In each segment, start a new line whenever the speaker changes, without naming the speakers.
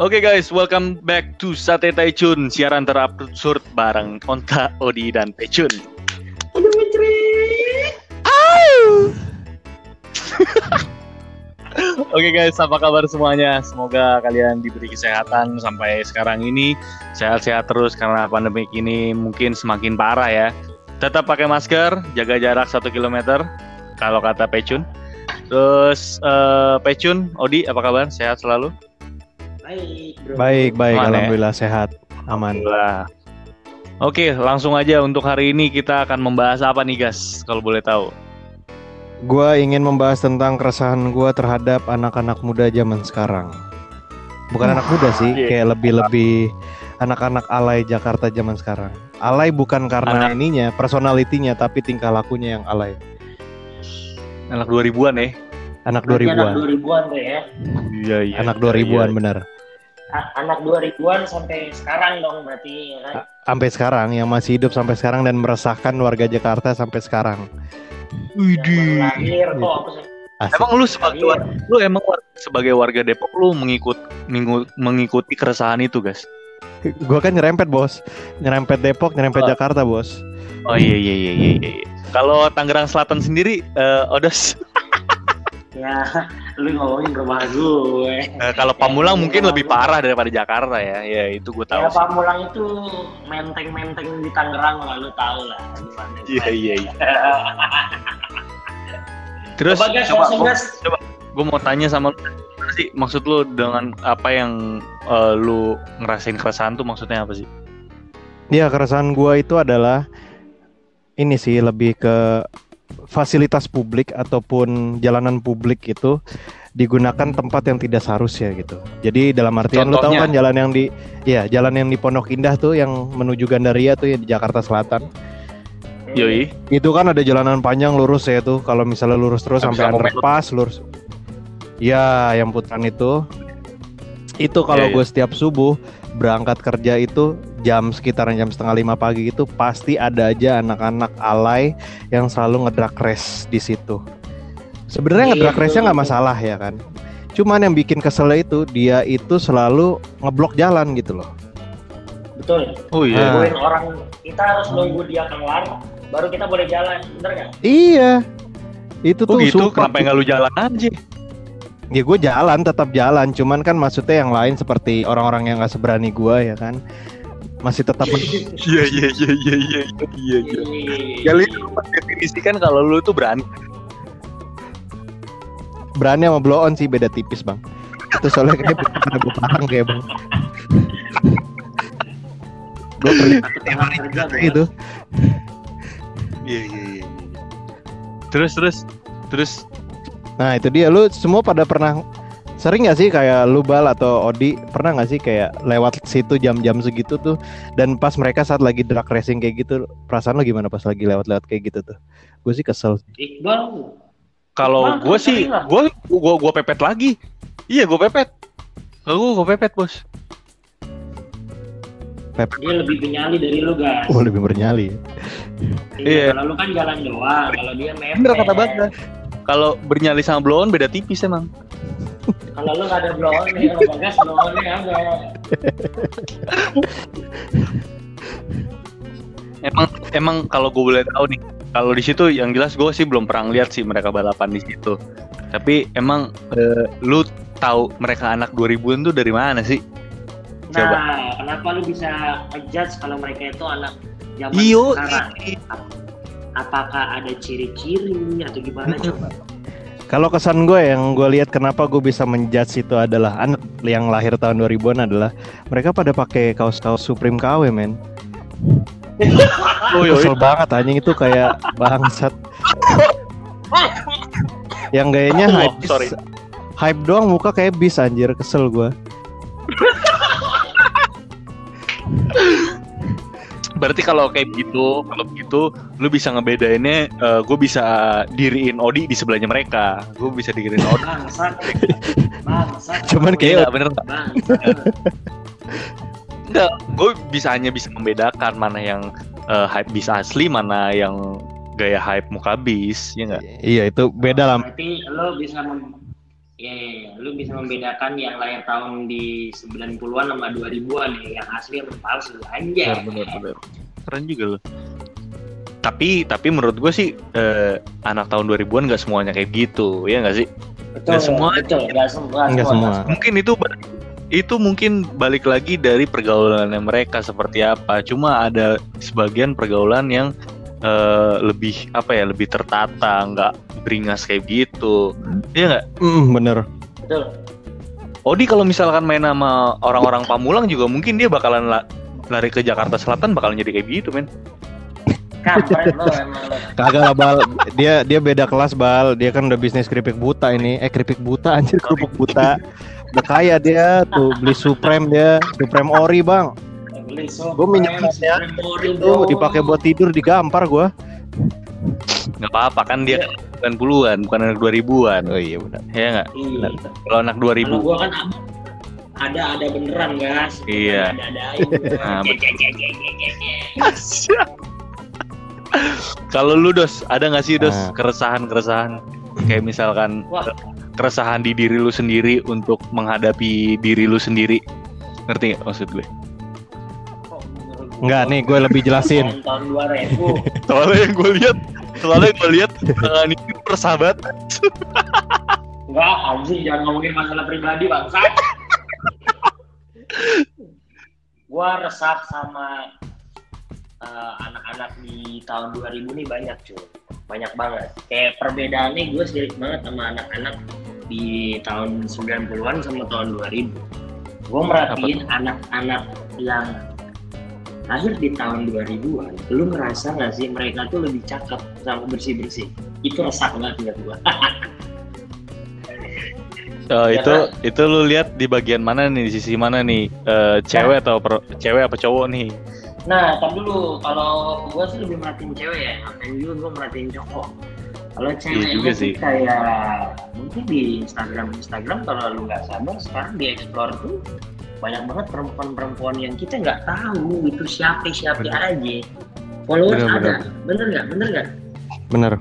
Oke guys, welcome back to Sate Taicun, siaran terabsurd bareng Onta, Odi, dan Taicun.
Aduh.
Oke guys, apa kabar semuanya? Semoga kalian diberi kesehatan sampai sekarang ini sehat-sehat terus karena pandemi ini mungkin semakin parah ya. Tetap pakai masker, jaga jarak 1 km kalau kata Pecun. Terus eh, Pecun, Odi, apa kabar? Sehat selalu?
Baik, bro.
Baik, baik.
Aman ya?
Alhamdulillah sehat. Aman.
Alhamdulillah. Oke, langsung aja untuk hari ini kita akan membahas apa nih guys, kalau boleh tahu.
Gua ingin membahas tentang keresahan gua terhadap anak-anak muda zaman sekarang. Bukan anak muda sih,
iya.
kayak lebih-lebih anak-anak alay Jakarta zaman sekarang. Alay bukan karena
Anak-
ininya, personalitinya, tapi tingkah lakunya yang alay.
Anak 2000-an ya?
Anak
Berarti
2000-an.
Anak 2000-an tuh ya.
Iya, iya.
Anak 2000-an bener.
A- anak 2000-an sampai sekarang dong berarti ya kan.
Sampai sekarang yang masih hidup sampai sekarang dan meresahkan warga Jakarta sampai sekarang.
Baru lahir kok?
Asik.
Emang lu sebagai war- lu emang sebagai warga Depok lu mengikut mengikuti keresahan itu, guys.
Gua kan nyerempet, Bos. Nyerempet Depok, nyerempet
Oh.
Jakarta, Bos.
Oh iya iya iya iya. iya. Kalau Tangerang Selatan sendiri eh Odos.
Ya, lu ngomongin rumah gue.
Eh, kalau Pamulang mungkin lebih parah daripada Jakarta ya. Ya itu gue tahu.
Ya
sih.
Pamulang itu menteng-menteng di Tangerang lah, lu tahu lah.
Iya iya iya. Terus
Coba gas,
coba gua,
gas.
gua mau tanya sama lu sih maksud lu dengan apa yang eh, lu ngerasain keresahan tuh maksudnya apa sih?
Ya keresahan gua itu adalah ini sih lebih ke fasilitas publik ataupun jalanan publik itu digunakan tempat yang tidak seharusnya gitu. Jadi dalam artian lu tahu
Contohnya?
kan jalan yang di ya jalan yang di Pondok Indah tuh yang menuju Gandaria tuh ya di Jakarta Selatan.
Yoi.
Itu kan ada jalanan panjang lurus ya tuh. Kalau misalnya lurus terus
Habis
sampai underpass lurus. Ya, yang putaran itu. Itu kalau
Iya, iya.
gue setiap subuh berangkat kerja itu jam sekitaran jam setengah lima pagi itu pasti ada aja anak-anak alay yang selalu ngedrak race di situ. Sebenarnya
Iya,
ngedrak race-nya nggak masalah ya kan. Cuman yang bikin kesel itu dia itu selalu ngeblok jalan gitu loh.
Betul.
Oh iya.
Ah.
Nungguin orang kita harus nunggu dia keluar baru kita boleh jalan, bener nggak?
Iya. Itu
Oh
tuh
gitu,
sumpah.
kenapa nggak lu jalan aja?
Ya gue jalan tetap jalan, cuman kan maksudnya yang lain seperti orang-orang yang gak seberani gue ya kan masih tetap
Iya iya iya iya iya iya iya.
Iya.
Kali itu mendefinisikan kalau lu tuh berani.
berani sama blow on sih beda tipis bang. Itu soalnya kayak pada gue parang kayak bang. gue
tangan kerja, Bos.
itu.
Iya iya iya. Terus terus terus
Nah itu dia lu semua pada pernah sering gak sih kayak lu bal atau Odi pernah gak sih kayak lewat situ jam-jam segitu tuh dan pas mereka saat lagi drag racing kayak gitu perasaan lu gimana pas lagi lewat-lewat kayak gitu tuh? Gue sih kesel.
Iqbal
kalau gue sih gue gue gue pepet lagi. Iya gue pepet. Kalau gue pepet bos.
dia lebih penyali dari lu guys.
Oh lebih bernyali.
Iya.
Kalau lu kan jalan doang, kalau dia mepet.
Bener kata. Kalau bernyali sama blow on beda tipis emang.
Kalau lu gak ada blow on nih, kalau bagas blow on nih ada.
Emang emang kalau gue boleh tahu nih, kalau di situ yang jelas gue sih belum pernah lihat sih mereka balapan di situ. Tapi emang eh, lu tahu mereka anak 2000-an tuh dari mana sih? Coba.
Nah, kenapa lu bisa ngejudge kalau mereka itu anak zaman
Iyo,
sekarang? Apakah ada ciri-ciri atau gimana coba?
Kalau kesan gue yang gue lihat kenapa gue bisa menjudge itu adalah anak yang lahir tahun 2000-an adalah mereka pada pakai kaos-kaos Supreme KW men.
Oh,
Kesel banget anjing itu kayak bangsat. yang gayanya
Oh,
hype
sorry.
hype doang muka kayak bis anjir kesel gue.
Berarti kalau kayak gitu, kalau begitu, lu bisa ngebedainnya. gue bisa diriin Odi di sebelahnya mereka. Gue bisa diriin Odi.
Bangsat. Bangsat.
Cuman kayak
Iya, bener. Enggak, gue bisa hanya bisa membedakan mana yang eh, hype bis asli, mana yang gaya hype muka bis, ya nggak?
iya itu beda lah.
Berarti lo bisa mem- Ya, ya, ya. lu bisa membedakan yang lahir tahun di 90-an sama 2000-an ya, yang asli sama palsu aja.
bener bener keren juga loh tapi tapi menurut gue sih eh, anak tahun 2000-an nggak semuanya kayak gitu ya nggak sih
Betul,
Nggak semua.
betul, nggak semua.
Enggak semua.
mungkin itu itu mungkin balik lagi dari pergaulannya mereka seperti apa cuma ada sebagian pergaulan yang eh, lebih apa ya lebih tertata nggak beringas kayak gitu Iya nggak
Mm, bener.
Betul.
Odi kalau misalkan main sama orang-orang Pamulang juga mungkin dia bakalan la- lari ke Jakarta Selatan bakalan jadi kayak gitu men
Kampret lo emang lo.
Kagak lah bal. Dia dia beda kelas bal. Dia kan udah bisnis keripik buta ini. Eh keripik buta anjir kerupuk buta. Udah kaya dia tuh beli Supreme dia. Supreme ori bang.
Beli
Gua minyak ya.
Bro.
dipakai buat tidur digampar gua.
nggak apa-apa kan dia 90-an bukan anak 2000-an
Oh iya benar.
ya nggak
Iya.
kalau anak 2000
Kalau gua kan ada ada beneran gas.
Iya.
Ada adain.
Nah, kalau lu dos ada nggak sih dos
Ah.
keresahan-keresahan kayak misalkan
Wah.
keresahan di diri lu sendiri untuk menghadapi diri lu sendiri ngerti nggak maksud gue
Enggak nih gue lebih jelasin.
Tahun 2000.
soalnya yang gue lihat soalnya gue lihat tangan ini persahabatan
Enggak, anjing jangan ngomongin masalah pribadi bangsa. gua resah sama eh, anak-anak di tahun 2000 nih banyak cuy. Banyak banget. Kayak perbedaannya gue sedikit banget sama anak-anak di tahun 90-an sama tahun 2000. Gue merhatiin anak-anak yang lahir di tahun 2000-an, lu ngerasa nggak sih mereka tuh lebih cakep sama bersih-bersih? Itu resah banget buat gue.
Oh,
Ya
itu itu lu lihat di bagian mana nih di sisi mana nih Eh, cewek atau per- cewek apa cowok nih
Nah, tapi dulu kalau gue sih lebih merhatiin cewek ya, ngapain juga gue merhatiin cowok. Kalau cewek
Iya juga
itu
sih.
kayak mungkin di Instagram Instagram kalau lu nggak sabar sekarang di explore tuh banyak banget perempuan-perempuan yang kita nggak tahu itu siapa siapa
Bener.
aja. Followers
Bener,
ada, bener nggak? Bener nggak?
Bener.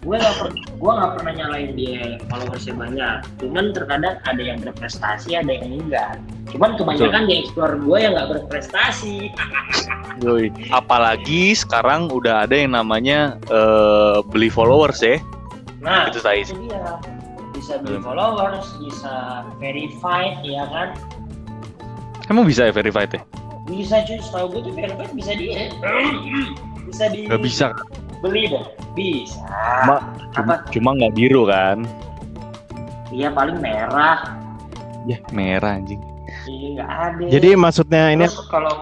Gue nggak per, gua nggak pernah nyalain dia followersnya banyak. Cuman terkadang ada yang berprestasi, ada yang enggak. Cuman kebanyakan di explore gue yang nggak berprestasi.
Yoi. apalagi sekarang udah ada yang namanya eh, beli followers ya
Nah,
Itu
dia. Bisa beli
Hmm.
followers, bisa verified, ya kan?
Emang bisa ya verified ya
Bisa cuy, setahu gue tuh verified bisa di bisa di
nggak bisa
beli deh. Bisa.
Ma-
Apa?
cuma nggak biru kan
Iya paling merah.
ya merah anjing
Iya nggak ada.
Jadi maksudnya ini
Terus kalau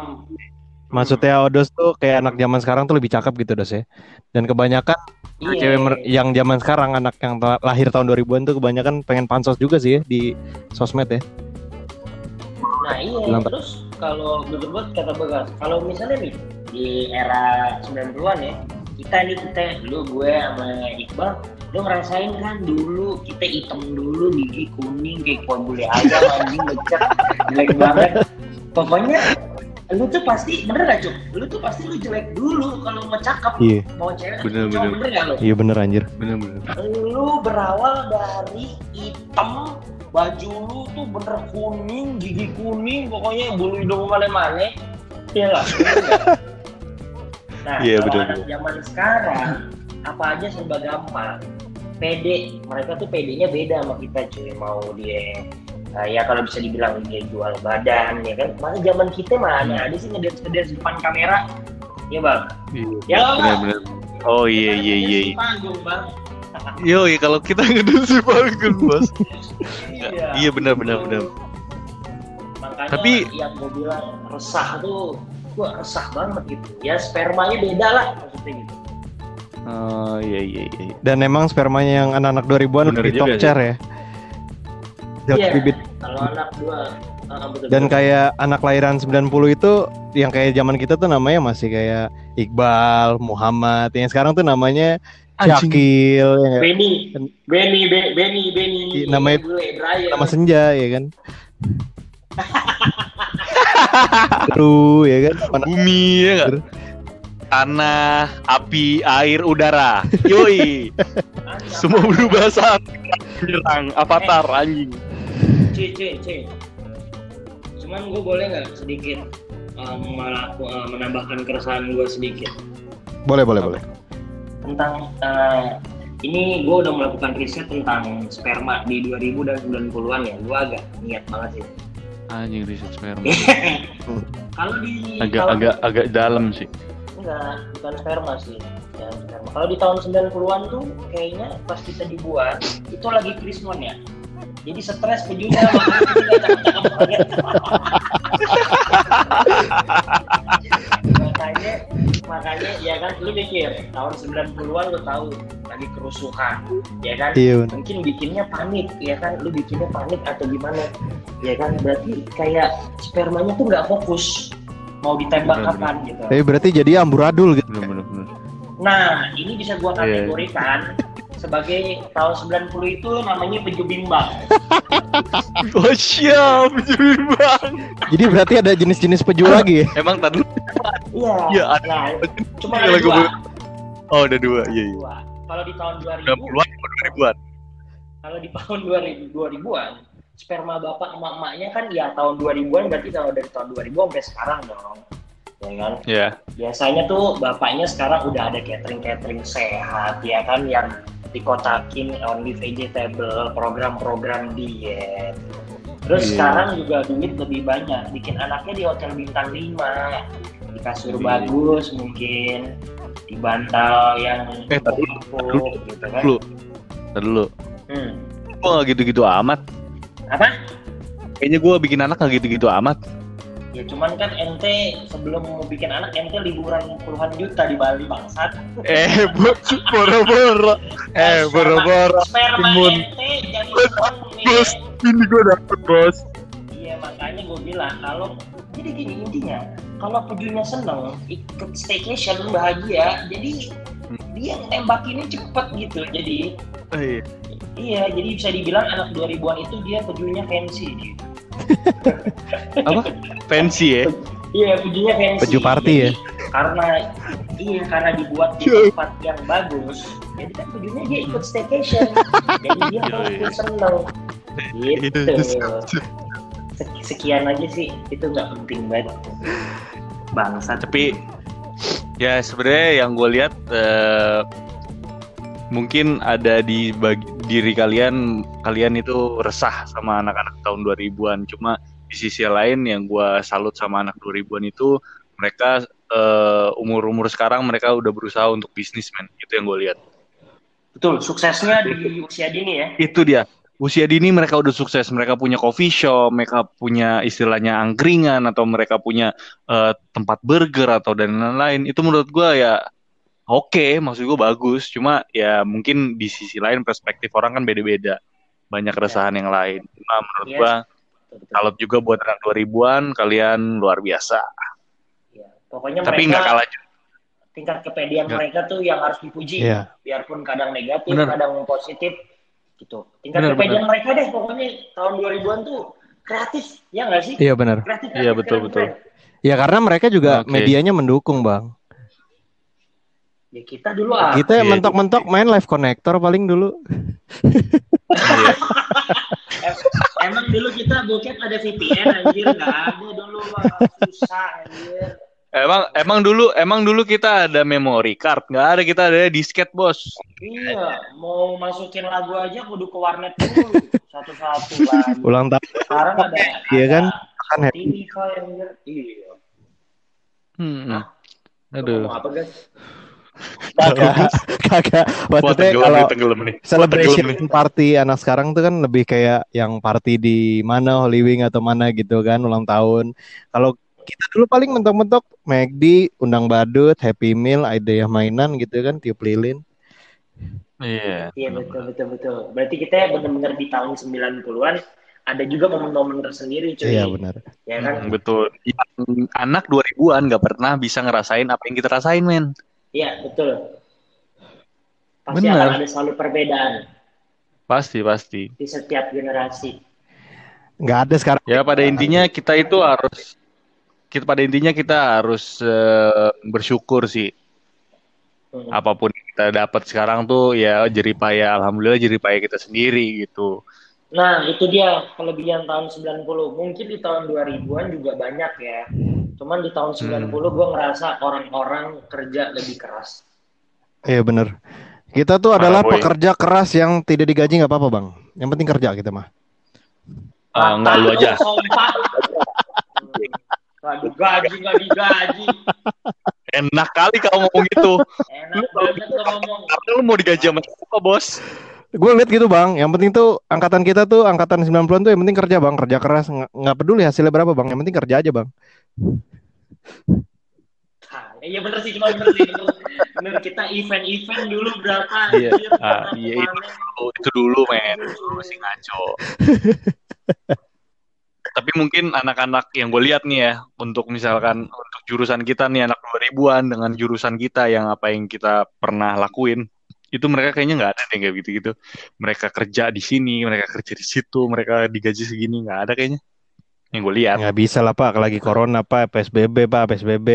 maksudnya Odos tuh kayak anak zaman sekarang tuh lebih cakep gitu Dos ya. Dan kebanyakan
iya,
cewek mer- yang zaman sekarang anak yang lahir tahun 2000-an tuh kebanyakan pengen pansos juga sih ya di sosmed ya.
Nah iya,
Bilang-
terus kalau betul kata Bagas, kalau misalnya nih di era 90-an ya, kita nih kita lu gue sama Iqbal, lu ngerasain kan dulu kita hitam dulu gigi kuning kayak kuah bule ayam anjing lecet jelek banget. Pokoknya lu tuh pasti bener gak cuk? Lu tuh pasti lu jelek dulu kalau mau cakep
Iya,
mau cewek
Bener,
cowok,
bener.
bener gak lu?
iya bener anjir.
bener-bener
lu berawal dari hitam baju lu tuh bener kuning gigi kuning pokoknya bulu hidung mana-mana. Iya lah bener nah
Iya,
kalau
betul,
anak zaman sekarang apa aja serba gampang. Pede mereka tuh pedenya beda sama kita cuy. Mau dia uh, ya kalau bisa dibilang dia jual badan ya kan? Mana zaman kita mana ada sih ngedance ngedance depan kamera. Ya bang? Ya, Bang.
bener-bener oh iya iya iya
di
iya.
panggung bang
Yoi, kalau kita ngedance panggung bos
iya
iya benar benar benar
Makanya
Tapi-
yang gue bilang resah tuh gue resah banget gitu. Ya spermanya beda lah maksudnya gitu.
oh iya iya iya
Dan emang spermanya yang anak-anak 2000-an
Bener
di
juga
top chair ya.
Iya.
bibit.
Kalau anak gua ah, betul,
Dan
betul.
kayak anak lahiran 90 itu yang kayak zaman kita tuh namanya masih kayak Iqbal, Muhammad. Yang sekarang tuh namanya. Syakil, ya nggak?
Benny, Benny, Be- Benny, Benny,
namanya-
gue Brian.
nama senja ya kan. Aduh ya kan. Mana-
bumi ya nggak tanah, api, air, udara. Yoi. Semua berubah saat menyerang avatar anjing.
C C C. Cuman gue boleh nggak sedikit um, malah uh, menambahkan keresahan gue sedikit
Boleh, boleh, boleh.
tentang uh, ini gue udah melakukan riset tentang sperma di 2000 dan 90-an ya. Gue agak niat banget sih.
Anjing riset sperma.
Kalau di
Agak
kalau-
agak agak dalam sih.
enggak, bukan sperma sih. Ya, sperma. Kalau di tahun 90-an tuh kayaknya pas kita dibuat itu lagi krismon ya. Jadi stres cakep-cakep banget. makanya makanya ya kan lu mikir tahun 90-an lu tahu lagi kerusuhan ya kan
Iya, bener.
mungkin bikinnya panik ya kan lu bikinnya panik atau gimana ya kan berarti kayak spermanya tuh nggak fokus mau ditembak
Bener,
kapan gitu
Tapi berarti jadi amburadul gitu.
Bener bener bener.
nah ini bisa gua
Iya.
kategorikan sebagai tahun 90 itu namanya peju bimbang
Oh siap, bang.
Jadi berarti ada jenis-jenis peju lagi ya?
Emang tadi
iya
Iya, ada.
nah, cuma
Iya,
ada
lagi
dua,
gua- Oh ada dua, iya iya.
dua. kalau di tahun 2000
90-an atau 2000-an?
kalau di tahun 2000 2000-an sperma bapak sama emaknya kan ya tahun 2000-an berarti kalau dari tahun 2000 sampai sekarang dong ya kan
Iya.
biasanya tuh bapaknya sekarang udah ada catering catering sehat ya kan yang dikotakin only vegetable program-program diet terus
Iya.
sekarang juga duit lebih banyak bikin anaknya di hotel bintang 5 di kasur
Iya.
bagus mungkin di bantal yang
Eh, tadi
empuk gitu kan
Dulu. Tadi dulu.
hmm.
Gua gak gitu-gitu amat.
apa
Kayaknya gua bikin anak gak gitu-gitu amat.
Ya cuman kan ente sebelum mau bikin anak ente liburan puluhan juta di Bali bangsat
Eh, boro-boro. Eh, boro-boro. Timun. Bos, ini gua dapet bos.
iya makanya gue bilang kalau jadi gini intinya kalau pejunya seneng ikut staycation bahagia jadi
Hmm.
dia nembakinnya cepet gitu jadi
Oh, iya.
iya jadi bisa dibilang anak 2000-an itu dia pejunya fancy gitu.
Apa? Fancy ya?
iya pejunya fancy
Peju party
Jadi,
ya?
karena iya karena dibuat di tempat yang bagus jadi kan pejunya dia ikut staycation jadi dia
Iya,
mau ikut seneng gitu. Sek- sekian aja sih itu nggak penting banget bangsa
Tapi ya sebenarnya yang gue lihat eh, mungkin ada di bagi, diri kalian kalian itu resah sama anak-anak tahun 2000-an. Cuma di sisi lain yang gue salut sama anak 2000-an itu mereka eh, umur-umur sekarang mereka udah berusaha untuk bisnis men. Itu yang gue lihat.
betul suksesnya di usia dini ya
Itu dia. Usia dini mereka udah sukses, mereka punya coffee shop, mereka punya istilahnya angkringan atau mereka punya eh, tempat burger atau dan lain-lain. Itu menurut gua ya oke, maksud gua bagus. Cuma ya mungkin di sisi lain perspektif orang kan beda-beda. Banyak keresahan yang lain. Cuma menurut
Yes. betul.
salut juga buat anak 2000-an, kalian luar biasa.
Iya. pokoknya
Tapi nggak kalah juga.
tingkat kepedean
Nggak.
mereka tuh yang harus dipuji
Iya.
biarpun kadang negatif
Bener.
kadang positif gitu tingkat
Bener,
kepedean mereka deh pokoknya tahun 2000-an tuh kreatif ya nggak sih
Iya benar.
kreatif
Iya,
kreatif,
betul,
keren,
betul.
keren.
Ya karena mereka juga
Oke.
medianya mendukung bang.
Ya kita dulu ah
Kita
Iya,
mentok-mentok main live connector paling dulu.
Iya.
em- emang dulu kita bokep ada VPN anjir nggak ada dulu mah susah anjir
Emang emang dulu emang dulu kita ada memory card, nggak ada kita ada disket bos.
iya mau masukin lagu aja kudu ke warnet dulu satu-satu lagi
Ulang tahun
sekarang ada
Iya kan?
ada
kan happy.
Anjir iya
Hmm.
Hah?
Aduh.
apa guys
kagak kagak. Maksudnya kalau
tenggelam nih.
celebration
tenggelam
party anak sekarang tuh kan lebih kayak yang party di mana Holy Wing atau mana gitu kan ulang tahun. Kalau kita dulu paling mentok-mentok McD, undang badut, Happy Meal, yang mainan gitu kan, tiup lilin.
Iya.
Iya betul betul betul. Berarti kita benar-benar di tahun 90-an ada juga momen-momen tersendiri cuy.
Iya benar.
Ya kan?
Hmm, betul. Yang anak 2000-an nggak pernah bisa ngerasain apa yang kita rasain, men.
Iya betul. Pasti
Benar.
akan ada selalu perbedaan
Pasti, pasti.
di setiap generasi.
Nggak ada sekarang.
Ya pada intinya kita itu harus kita pada intinya kita harus eh, bersyukur sih
Hmm.
apa pun yang kita dapat sekarang tuh ya jeripaya alhamdulillah jeripaya kita sendiri gitu.
Nah, itu dia kelebihan tahun 90. Mungkin di tahun 2000-an juga banyak ya. Cuman di tahun 90 gue ngerasa orang-orang kerja lebih keras.
Iya bener. Kita tuh
Parah,
adalah
boy.
pekerja keras yang tidak digaji nggak apa-apa bang. Yang penting kerja kita mah.
Ah, enggak lu aja.
Gak digaji, gak digaji.
Enak kali kau ngomong gitu.
Enak banget lo ngomong.
Karena lu mau digaji sama siapa, Bos?
Gue lihat gitu bang. Yang penting tuh angkatan kita tuh angkatan 90-an tuh yang penting kerja bang. Kerja keras nggak peduli hasilnya berapa bang. Yang penting kerja aja bang.
Iya bener sih, cuma bener sih. Bener, bener kita event-event dulu berapa?
Iya. Ah, iya, itu
kemarin.
dulu, itu dulu men, masih ngaco. Tapi mungkin anak-anak yang gue lihat nih ya, untuk misalkan untuk jurusan kita nih anak 2000-an dengan jurusan kita yang apa yang kita pernah lakuin, itu mereka kayaknya nggak ada deh kayak gitu-gitu. Mereka kerja di sini, mereka kerja di situ, mereka digaji segini nggak ada kayaknya. Yang gue lihat.
Nggak bisa lah pak. Lagi corona pak. PSBB pak. PSBB.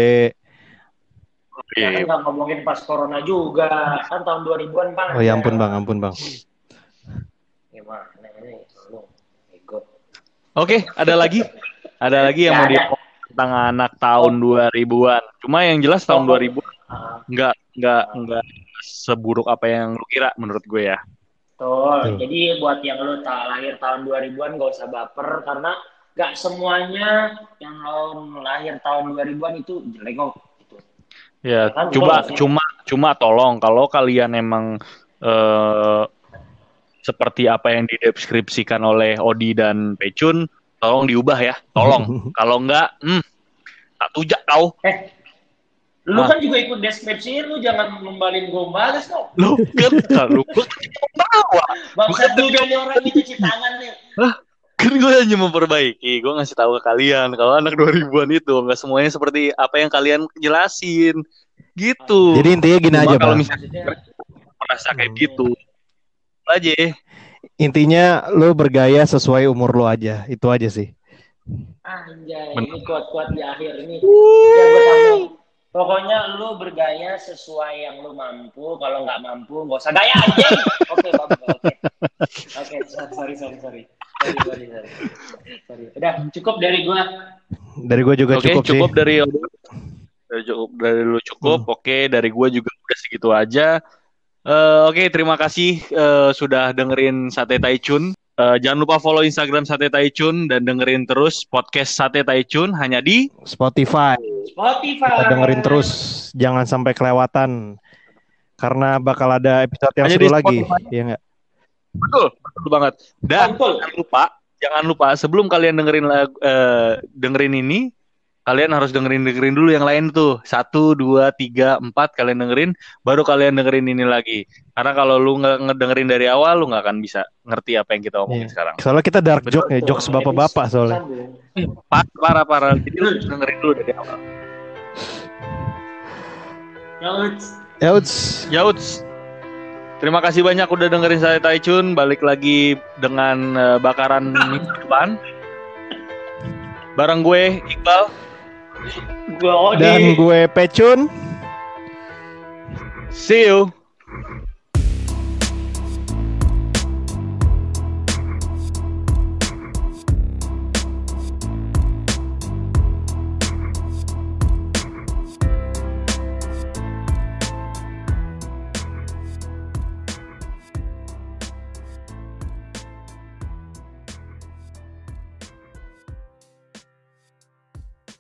Ya
Iya,
kan nggak ngomongin pas corona juga. Kan tahun 2000-an bang.
Oh ya ampun bang. Ampun bang.
Gimana ini? Lu ego.
Oke, ada lagi? Ada lagi yang mau dia tentang anak tahun 2000-an. Cuma yang jelas tahun 2000
Ah,
nggak nggak nggak seburuk apa yang lu kira menurut gue ya.
Betul.
Betul.
Jadi buat yang lu tak lahir tahun 2000-an gak usah baper karena gak semuanya yang tahun lahir tahun 2000-an itu jelek kok. Gitu.
Ya,
Kan
cuma
betul.
cuma cuma tolong kalau kalian emang eh, seperti apa yang dideskripsikan oleh Odi dan Pecun, tolong diubah ya, tolong. kalau enggak, hmm, tak tujak kau.
Lu
Ah.
kan juga ikut deskripsi, lu jangan membalin gombalis dong.
Lu kan lu gua kan bawa.
Bangsat juga nih orang ini cuci tangan nih.
Kan gue hanya memperbaiki, gue ngasih tahu ke kalian kalau anak 2000-an itu nggak semuanya seperti apa yang kalian jelasin. Gitu.
Jadi intinya gini
Cuma
aja
kalau
bang.
misalnya merasa kayak gitu aja.
Intinya lu bergaya sesuai umur lu aja. Itu aja sih.
anjay,
Bener.
ini kuat-kuat di akhir ini. Ya. Pokoknya lu bergaya sesuai yang lu mampu. Kalau nggak mampu, nggak usah gaya anjing. Oke. Oke, oke. Sorry, sorry, sorry. Sorry, sorry, sorry. Sorry. Udah cukup dari gua.
Dari gue juga
Oke,
cukup,
cukup,
sih.
dari dari cukup dari lu cukup. Oke, dari gua juga udah segitu aja. Eh, Oke, terima kasih eh, sudah dengerin Sate Taicun. Eh, jangan lupa follow Instagram Sate Taicun dan dengerin terus podcast Sate Taicun hanya di
Spotify.
Spotify.
Kita dengerin terus. Jangan sampai kelewatan. Karena bakal ada episode yang
Hanya
seru lagi.
Spotify.
Iya nggak?
Betul, betul banget. Dan jangan lupa, jangan lupa sebelum kalian dengerin lag- eh, dengerin ini, kalian harus dengerin dengerin dulu yang lain tuh. Satu, dua, tiga, empat kalian dengerin, baru kalian dengerin ini lagi. Karena kalau lu nggak ngedengerin dari awal, lu nggak akan bisa ngerti apa yang kita omongin
Iya.
sekarang.
Soalnya kita dark
Betul.
joke ya. Jokes bapak-bapak soalnya.
Sambung.
Parah, parah, parah. Jadi lu harus dengerin dulu dari awal.
Ya.
Ya uts.
Yauds. Terima kasih banyak udah dengerin saya Taicun. Balik lagi dengan eh, bakaran minggu depan. Bareng gue Iqbal.
Odi.
Dan gue Pecun.
See you.